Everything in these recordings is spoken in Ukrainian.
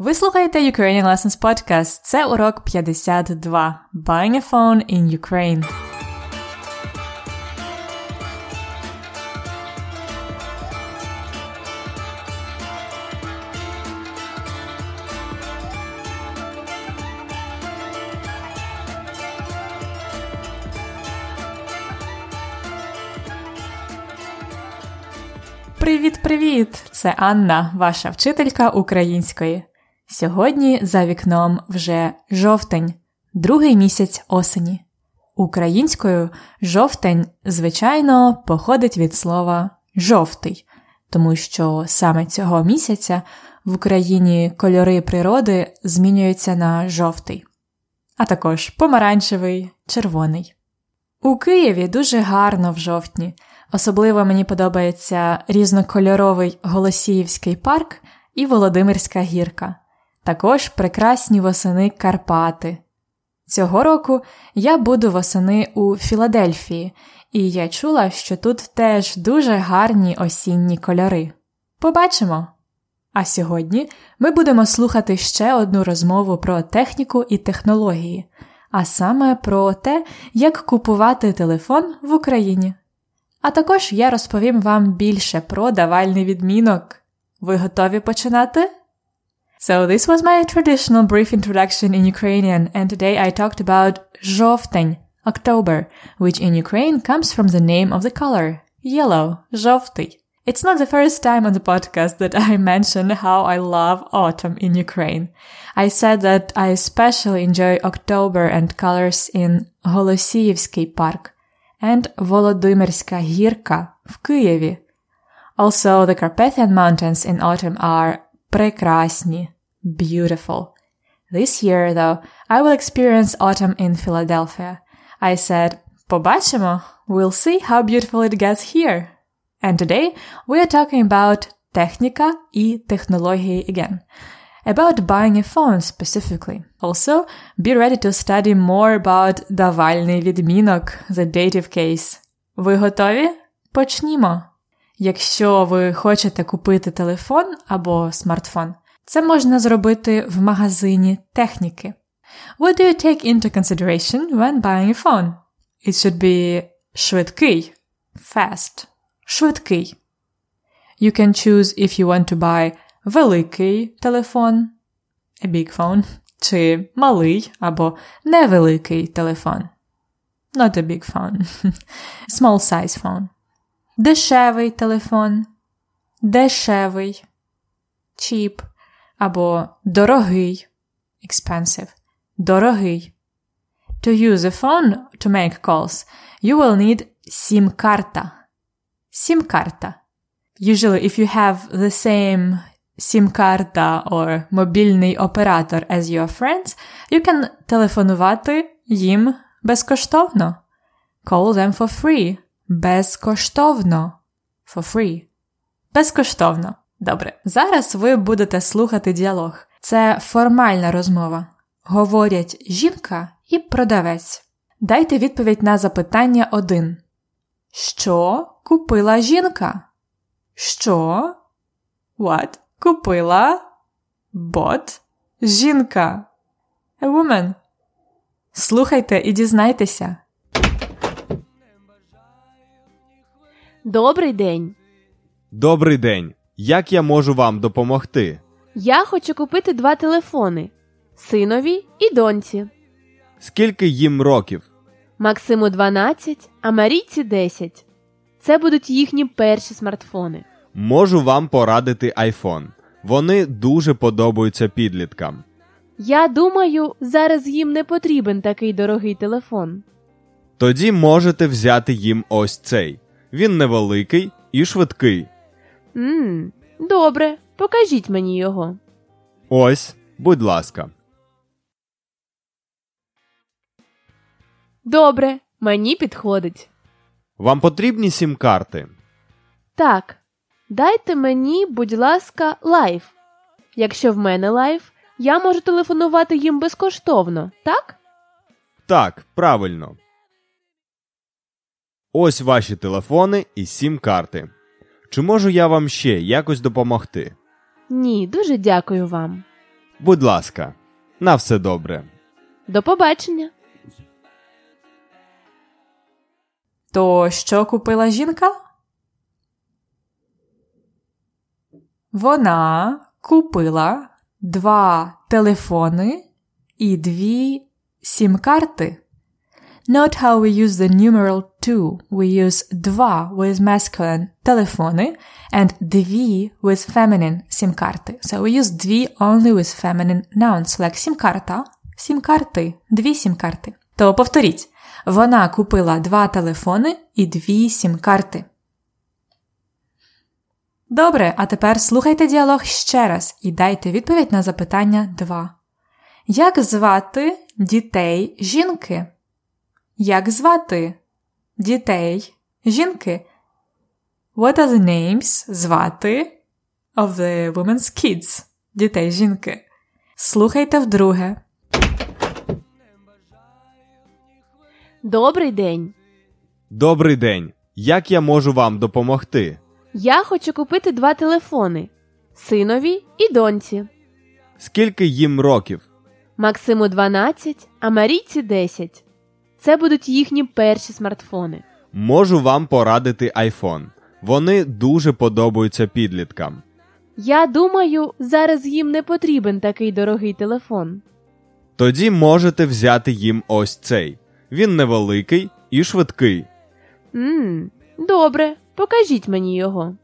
Ви слухаєте Ukrainian Lessons Podcast. Це урок 52 Buying a phone in Ukraine. Привіт-привіт! Це Анна, ваша вчителька української. Сьогодні за вікном вже жовтень, другий місяць осені. Українською жовтень, звичайно, походить від слова жовтий, тому що саме цього місяця в Україні кольори природи змінюються на жовтий, а також помаранчевий, червоний. У Києві дуже гарно в жовтні. Особливо мені подобається різнокольоровий Голосіївський парк і Володимирська гірка, також прекрасні восени Карпати. Цього року я буду восени у Філадельфії, і я чула, що тут теж дуже гарні осінні кольори. Побачимо! А сьогодні ми будемо слухати ще одну розмову про техніку і технології, а саме про те, як купувати телефон в Україні. А також я розповім вам більше про давальний відмінок. Ви готові починати? So this was my traditional brief introduction in Ukrainian and today I talked about жовтень, October, which in Ukraine comes from the name of the color, yellow, жовтий. It's not the first time on the podcast that I mention how I love autumn in Ukraine. I said that I especially enjoy October and colors in Голосіївський park and Volodymyrska Гірка в Києві. Also, the Carpathian Mountains in autumn are прекрасні, beautiful. This year, though, I will experience autumn in Philadelphia. I said, побачимо, we'll see how beautiful it gets here. And today, we are talking about техніка і технології again about buying a phone specifically. Also, be ready to study more about давальний відмінок, the dative case. Ви готові? Почнімо! Якщо ви хочете купити телефон або смартфон, це можна зробити в магазині техніки. What do you take into consideration when buying a phone? It should be швидкий, fast, швидкий. You can choose if you want to buy великий телефон, a big phone, чи малий або невеликий телефон. Not a big phone. Small size phone. Дешевий телефон. Дешевий. Cheap. Або дорогий. Expensive. Дорогий. To use a phone to make calls, you will need SIM-карта. SIM-карта. Usually, if you have the same SIM-карта or мобільний оператор as your friends, you can телефонувати їм безкоштовно. Call them for free. Безкоштовно. For free. Безкоштовно. Добре. Зараз ви будете слухати діалог. Це формальна розмова. Говорять жінка і продавець. Дайте відповідь на запитання 1. Що купила жінка? Що? What? Купила бот жінка. A woman. Слухайте і дізнайтеся. Добрий день. Добрий день. Як я можу вам допомогти? Я хочу купити два телефони синові і доньці. Скільки їм років? Максиму 12, а Марійці 10. Це будуть їхні перші смартфони. Можу вам порадити iPhone. Вони дуже подобаються підліткам. Я думаю, зараз їм не потрібен такий дорогий телефон. Тоді можете взяти їм ось цей. Він невеликий і швидкий. Мм, добре, покажіть мені його. Ось, будь ласка. Добре, мені підходить. Вам потрібні сім-карти? Так, дайте мені, будь ласка, life. Якщо в мене life, я можу телефонувати їм безкоштовно, так? Так, правильно. Ось ваші телефони і сім-карти. Чи можу я вам ще якось допомогти? Ні, дуже дякую вам. Будь ласка, на все добре. До побачення. То що купила жінка? Вона купила два телефони і дві сім-карти. Note how we use the numeral two. We use два with masculine телефони and дві with feminine сім-карти. So we use дві only with feminine nouns, like сім-карта, сім-карти, дві сім-карти. То повторіть. Вона купила два телефони і дві сім-карти. Добре, а тепер слухайте діалог ще раз і дайте відповідь на запитання 2. Як звати дітей жінки? Як звати дітей жінки? What are the names звати of the women's kids? Дітей жінки. Слухайте вдруге. Добрий день. Добрий день. Як я можу вам допомогти? Я хочу купити два телефони синові і доньці. Скільки їм років? Максиму 12, а Марійці 10. Це будуть їхні перші смартфони. Можу вам порадити iPhone. Вони дуже подобаються підліткам. Я думаю, зараз їм не потрібен такий дорогий телефон. Тоді можете взяти їм ось цей. Він невеликий і швидкий. Мм, добре, покажіть мені його.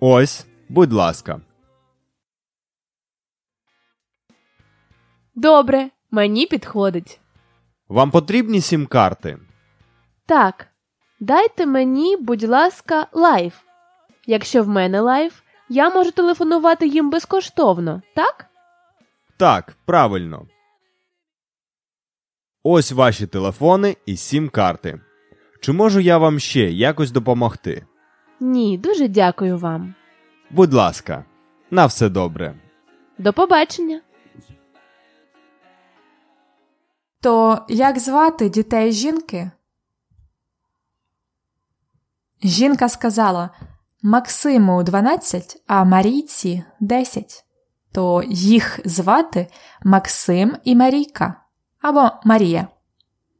Ось, будь ласка. Добре, мені підходить. Вам потрібні сім-карти? Так, дайте мені, будь ласка, life. Якщо в мене life, я можу телефонувати їм безкоштовно, так? Так, правильно. Ось ваші телефони і сім-карти. Чи можу я вам ще якось допомогти? Ні, дуже дякую вам. Будь ласка, на все добре. До побачення. То як звати дітей жінки? Жінка сказала Максиму 12, а Марійці 10. То їх звати Максим і Марійка або Марія.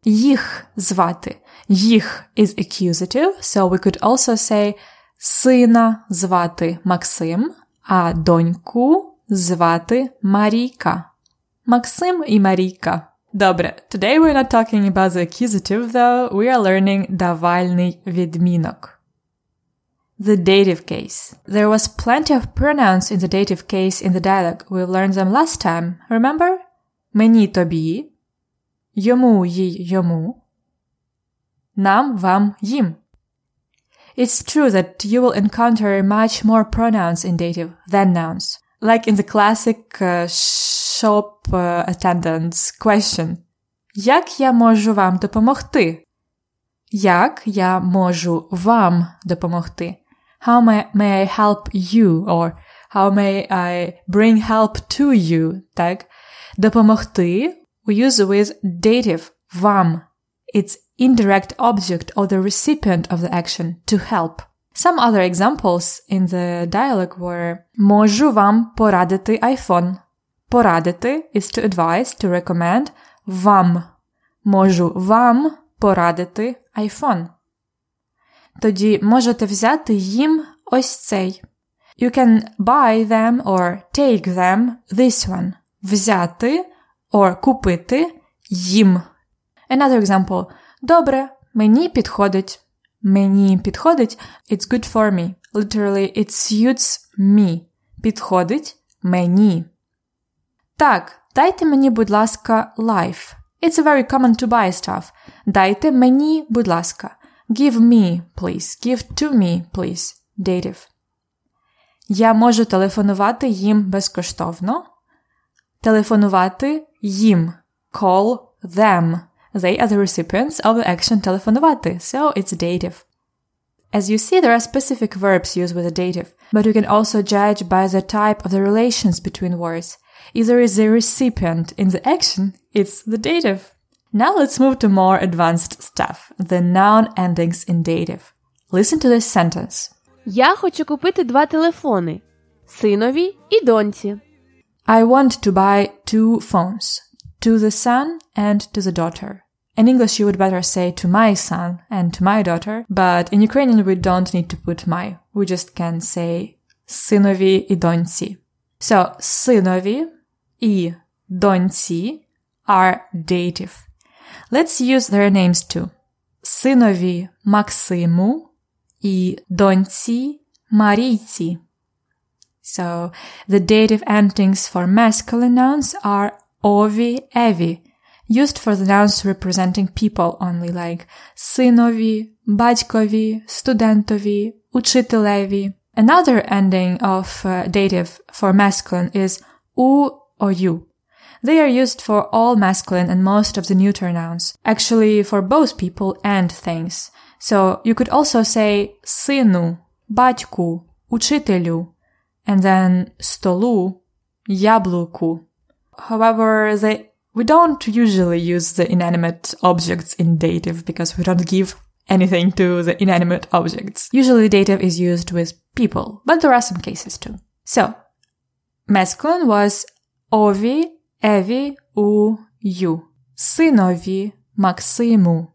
Їх звати. Їх is accusative, so we could also say сина звати Максим, а доньку звати Марійка. Максим і Марійка. Добре, today we're not talking about the accusative, though, we are learning давальний відмінок. The dative case. There was plenty of pronouns in the dative case in the dialogue. We learned them last time, remember? Мені тобі, йому їй йому, нам вам їм. It's true that you will encounter much more pronouns in dative than nouns, like in the classic uh, shop uh, attendant's question. Як я можу вам допомогти? Як я можу вам допомогти? How may, may I help you? Or how may I bring help to you? Так? Допомогти we use with dative вам. It's indirect object of the recipient of the action to help. Some other examples in the dialogue were Можу вам порадити iPhone. Порадити is to advise, to recommend. Вам. Можу вам порадити iPhone. Тоді можете взяти їм ось цей. You can buy them or take them this one. Взяти or купити їм. Another example. Добре, мені підходить. Мені підходить. It's good for me. Literally, it suits me. Підходить мені. Так, дайте мені, будь ласка, life. It's very common to buy stuff. Дайте мені, будь ласка. Give me, please. Give to me, please. Dative. Я можу телефонувати їм безкоштовно. Телефонувати їм. Call them. They are the recipients of the action telefonувати, so it's dative. As you see, there are specific verbs used with a dative, but you can also judge by the type of the relations between words. If there is a recipient in the action, it's the dative. Now let's move to more advanced stuff, the noun endings in dative. Listen to this sentence. Я хочу купити два телефони синові і доньці. I want to buy two phones. To the son and to the daughter. In English, you would better say to my son and to my daughter, but in Ukrainian, we don't need to put my. We just can say синові і доньці. So, синові і доньці are dative. Let's use their names too. Синові Максиму і доньці Марійці. So, the dative endings for masculine nouns are ovi, evi, used for the nouns representing people only, like синові, батькові, студентові, учителеві. Another ending of uh, dative for masculine is u or you. They are used for all masculine and most of the neuter nouns, actually for both people and things. So you could also say сину, батьку, учителю, and then столу, яблуку. However, they, we don't usually use the inanimate objects in dative because we don't give anything to the inanimate objects. Usually dative is used with people, but there are some cases too. So, masculine was ovi, evi, u, you. Синові, Максиму.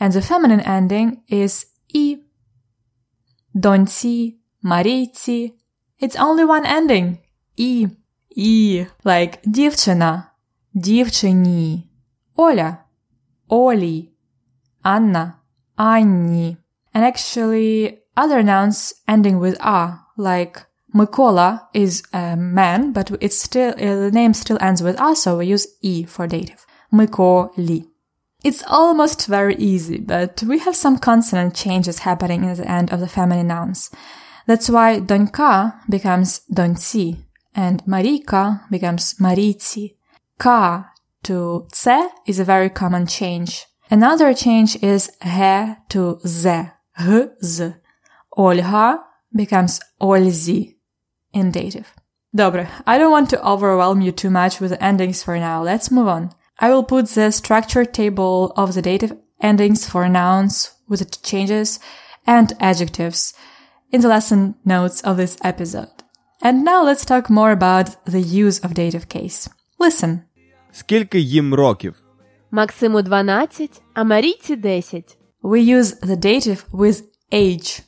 And the feminine ending is і. Доньці, Марійці. It's only one ending. І. І. Like дівчина, дівчині. Оля, Олі. Anna, Анні. And actually, other nouns ending with a, like Mikola is a man, but it's still, uh, the name still ends with a, so we use e for dative. Mikoli. It's almost very easy, but we have some consonant changes happening at the end of the feminine nouns. That's why Donka becomes Donci and Marika becomes Marici. Ka to tse is a very common change. Another change is he to ze, z. Olga becomes Olzi in dative. Dobre, I don't want to overwhelm you too much with the endings for now. Let's move on. I will put the structure table of the dative endings for nouns with the changes and adjectives in the lesson notes of this episode. And now let's talk more about the use of dative case. Listen. Скільки їм років? Максиму 12, а Марійці 10. We use the dative with age.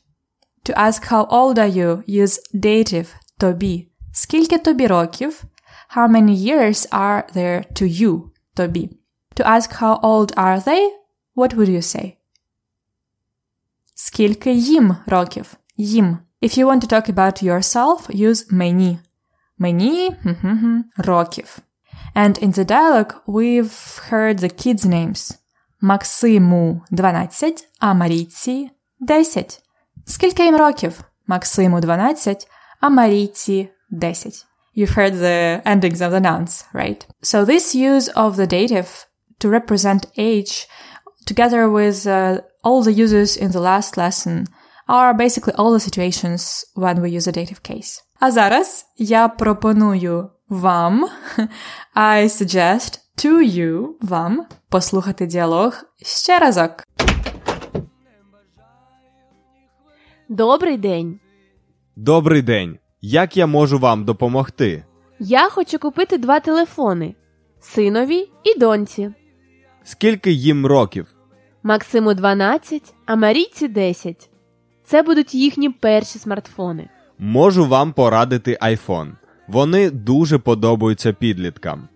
To ask how old are you, use dative тобі. Скільки тобі років? How many years are there to you, тобі? To ask how old are they, what would you say? Скільки їм років? Їм. If you want to talk about yourself, use мені. Мені років. And in the dialogue, we've heard the kids' names. Максиму 12, а Марійці 10. Скільки їм років? Максиму 12, а Марійці 10. You've heard the endings of the nouns, right? So this use of the dative to represent age, together with uh, all the uses in the last lesson, are basically all the situations when we use a dative case. А зараз я пропоную вам, I suggest to you, вам, послухати діалог ще разок. Добрий день. Добрий день. Як я можу вам допомогти? Я хочу купити два телефони: синові і доньці. Скільки їм років? Максиму 12, а Марійці 10. Це будуть їхні перші смартфони. Можу вам порадити iPhone. Вони дуже подобаються підліткам.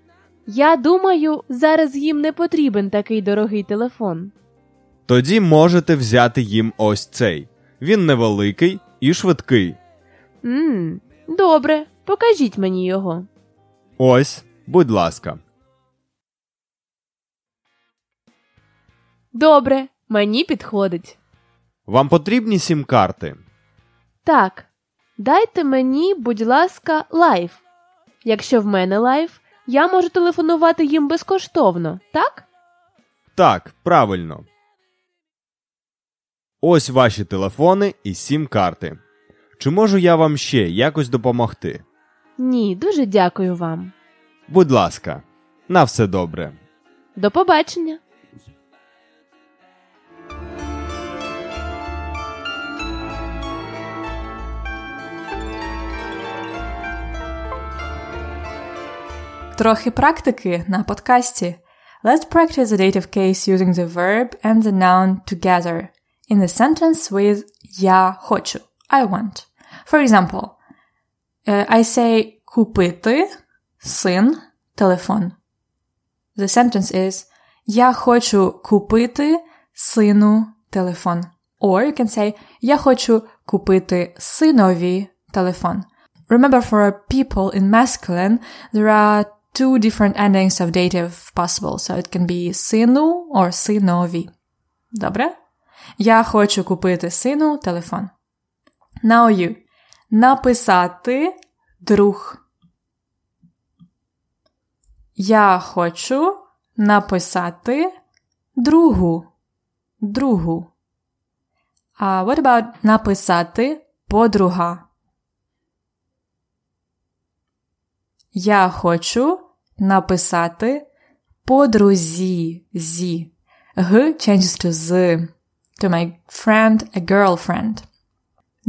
Я думаю, зараз їм не потрібен такий дорогий телефон. Тоді можете взяти їм ось цей. Він невеликий і швидкий. Мм, добре, покажіть мені його. Ось, будь ласка. Добре, мені підходить. Вам потрібні сім-карти? Так, дайте мені, будь ласка, life. Якщо в мене life, я можу телефонувати їм безкоштовно, так? Так, правильно. Ось ваші телефони і сім-карти. Чи можу я вам ще якось допомогти? Ні, дуже дякую вам. Будь ласка, на все добре. До побачення. трохи практики на подкасті. Let's practice the dative case using the verb and the noun together in the sentence with я хочу. I want. For example, uh, I say купити син телефон. The sentence is Я хочу купити сину телефон. Or you can say Я хочу купити синові телефон. Remember for people in masculine, there are two different endings of dative possible, so it can be сину or синові. Добре? Я хочу купити сину телефон. Now you. Написати друг. Я хочу написати другу. Другу. А what about написати подруга? Я хочу написати подрузі. Зі. Г changes to з. To my friend, a girlfriend.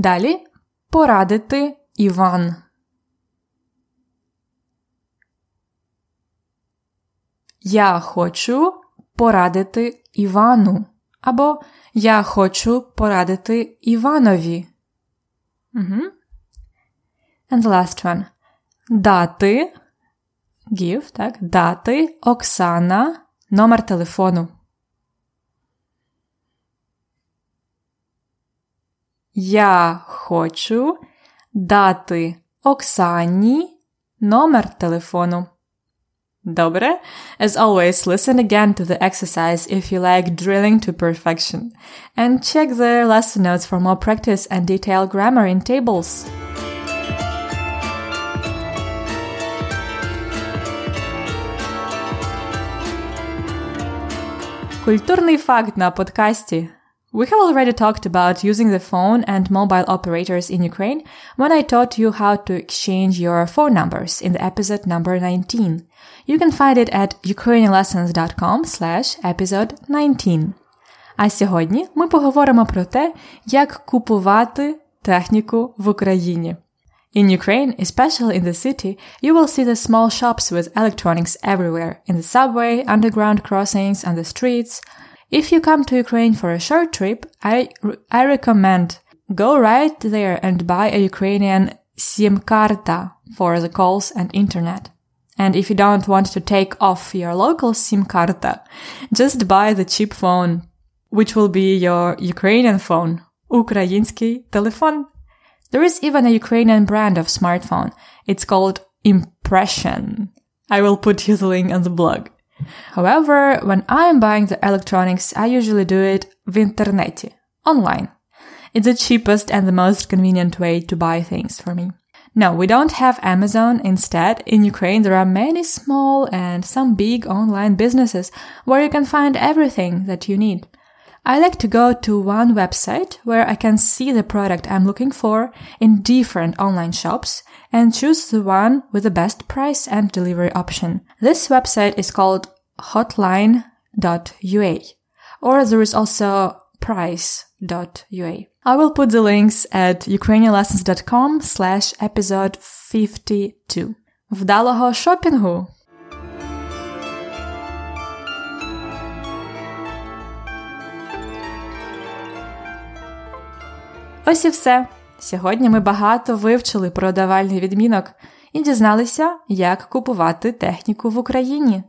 Далі порадити Іван. Я хочу порадити Івану. Або Я хочу порадити Іванові. Угу. And the last one. Дати. Give, так, дати Оксана номер телефону. Я хочу дати Оксані номер телефону. Добре? As always, listen again to the exercise if you like drilling to perfection. And check the lesson notes for more practice and detailed grammar in tables. Культурний факт на подкасті. We have already talked about using the phone and mobile operators in Ukraine when I taught you how to exchange your phone numbers in the episode number 19. You can find it at ukrainianlessons.com slash episode 19. А сьогодні ми поговоримо про те, як купувати техніку в Україні. In Ukraine, especially in the city, you will see the small shops with electronics everywhere, in the subway, underground crossings, on the streets – if you come to Ukraine for a short trip, I, I recommend go right there and buy a Ukrainian SIM karta for the calls and internet. And if you don't want to take off your local SIM karta, just buy the cheap phone, which will be your Ukrainian phone, Ukrainsky telefon. There is even a Ukrainian brand of smartphone. It's called Impression. I will put you the link on the blog. However, when I am buying the electronics, I usually do it vinterneti, online. It's the cheapest and the most convenient way to buy things for me. No, we don't have Amazon. Instead, in Ukraine, there are many small and some big online businesses where you can find everything that you need. I like to go to one website where I can see the product I'm looking for in different online shops and choose the one with the best price and delivery option. This website is called hotline.ua or there is also price.ua. I will put the links at ukrainianlessons.com slash episode 52. Вдалого шопінгу! Ось і все. Сьогодні ми багато вивчили про давальний відмінок і дізналися, як купувати техніку в Україні.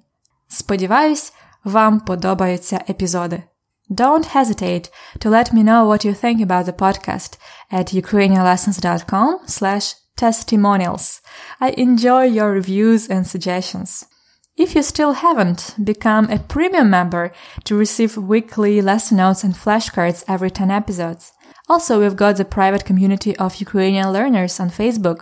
Сподіваюсь, вам подобаються епізоди. Don't hesitate to let me know what you think about the podcast at ukrainianlessons.com slash testimonials. I enjoy your reviews and suggestions. If you still haven't, become a premium member to receive weekly lesson notes and flashcards every 10 episodes. Also, we've got the private community of Ukrainian learners on Facebook.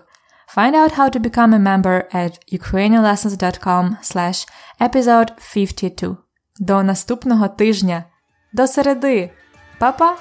Find out how to become a member at ukrainianlessons.com slash episode 52. До наступного тижня. До середи. Па-па!